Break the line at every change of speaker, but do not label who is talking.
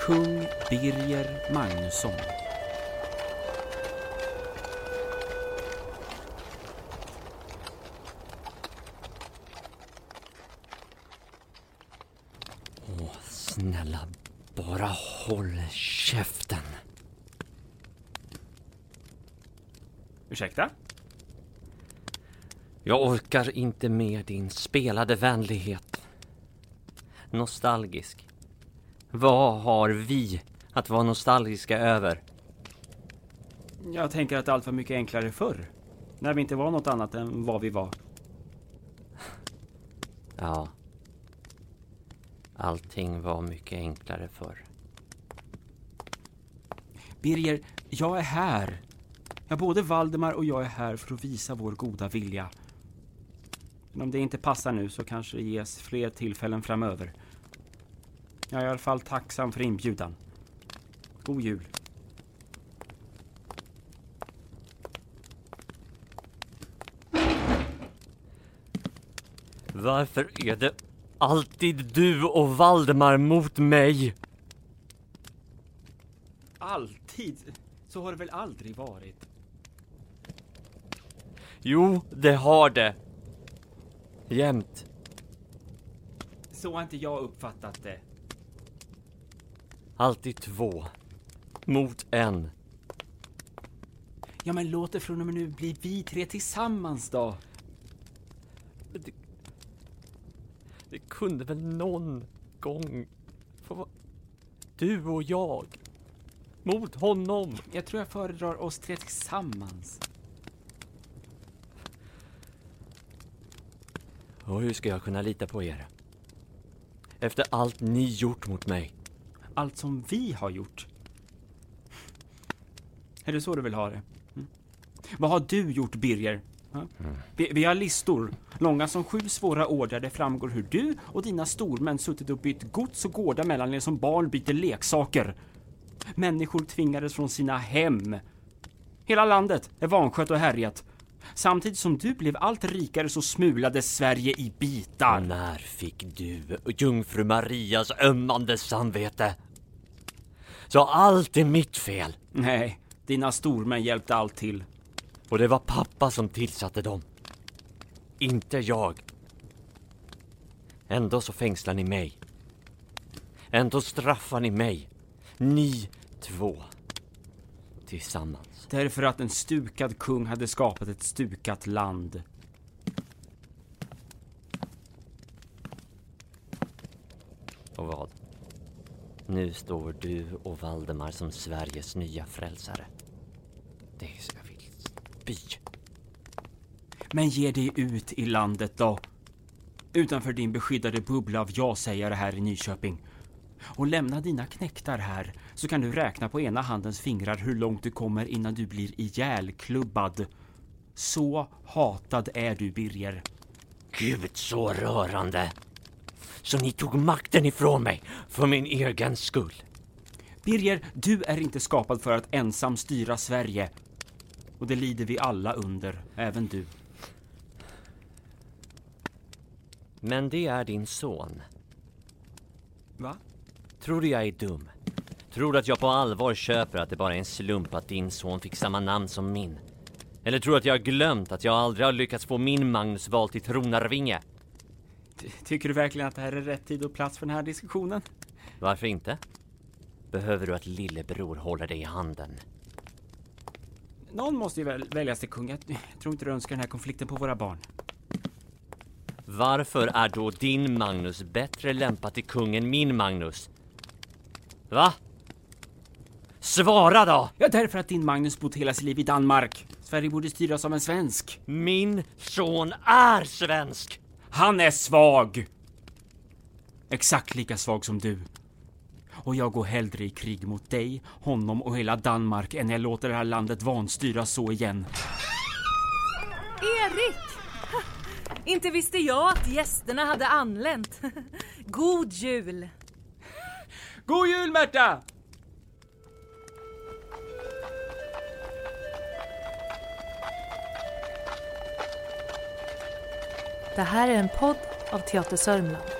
kung Birger Magnusson.
Åh, snälla, bara håll käften.
Ursäkta?
Jag orkar inte med din spelade vänlighet. Nostalgisk. Vad har vi att vara nostalgiska över?
Jag tänker att allt var mycket enklare förr. När vi inte var något annat än vad vi var.
Ja. Allting var mycket enklare förr.
Birger, jag är här. Ja, både Valdemar och jag är här för att visa vår goda vilja. Men om det inte passar nu så kanske det ges fler tillfällen framöver. Jag är i alla fall tacksam för inbjudan. God jul.
Varför är det alltid du och Valdemar mot mig?
Alltid? Så har det väl aldrig varit?
Jo, det har det. Jämt.
Så har inte jag uppfattat det.
Alltid två. Mot en.
Ja, men låt det från och med nu bli vi tre tillsammans då.
Det, det kunde väl någon gång få vara du och jag. Mot honom.
Jag tror jag föredrar oss tre tillsammans.
Och hur ska jag kunna lita på er? Efter allt ni gjort mot mig.
Allt som vi har gjort. Är det så du vill ha det? Mm. Vad har du gjort, Birger? Ja? Vi, vi har listor, långa som sju svåra år där det framgår hur du och dina stormän suttit och bytt gods och gårdar mellan er som barn byter leksaker. Människor tvingades från sina hem. Hela landet är vanskött och härjat. Samtidigt som du blev allt rikare så smulades Sverige i bitar.
När fick du jungfru Marias ömmande samvete? Så allt är mitt fel.
Nej, dina stormän hjälpte allt till.
Och det var pappa som tillsatte dem. Inte jag. Ändå så fängslar ni mig. Ändå straffar ni mig. Ni två. Tillsammans.
Därför att en stukad kung hade skapat ett stukat land.
Och vad? Nu står du och Valdemar som Sveriges nya frälsare. Det jag vill spy.
Men ge dig ut i landet då. Utanför din beskyddade bubbla av ja-sägare här i Nyköping. Och lämna dina knäktar här så kan du räkna på ena handens fingrar hur långt du kommer innan du blir ihjälklubbad. Så hatad är du, Birger.
Gud så rörande. Så ni tog makten ifrån mig för min egen skull.
Birger, du är inte skapad för att ensam styra Sverige. Och det lider vi alla under, även du.
Men det är din son.
Va?
Tror du jag är dum? Tror du att jag på allvar köper att det bara är en slump att din son fick samma namn som min? Eller tror du att jag har glömt att jag aldrig har lyckats få min Magnus vald till tronarvinge?
Tycker du verkligen att det här är rätt tid och plats för den här diskussionen?
Varför inte? Behöver du att lillebror håller dig i handen?
Någon måste ju väl väljas till kung. Jag tror inte du önskar den här konflikten på våra barn.
Varför är då din Magnus bättre lämpad till kung än min Magnus? Va? Svara då!
Ja, därför att din Magnus bott hela sitt liv i Danmark. Sverige borde styras av en svensk.
Min son är svensk!
Han är svag! Exakt lika svag som du. Och jag går hellre i krig mot dig, honom och hela Danmark än jag låter det här landet vanstyras så igen.
Erik! Inte visste jag att gästerna hade anlänt. God jul!
God jul Märta!
Det här är en podd av Teater Sörmland.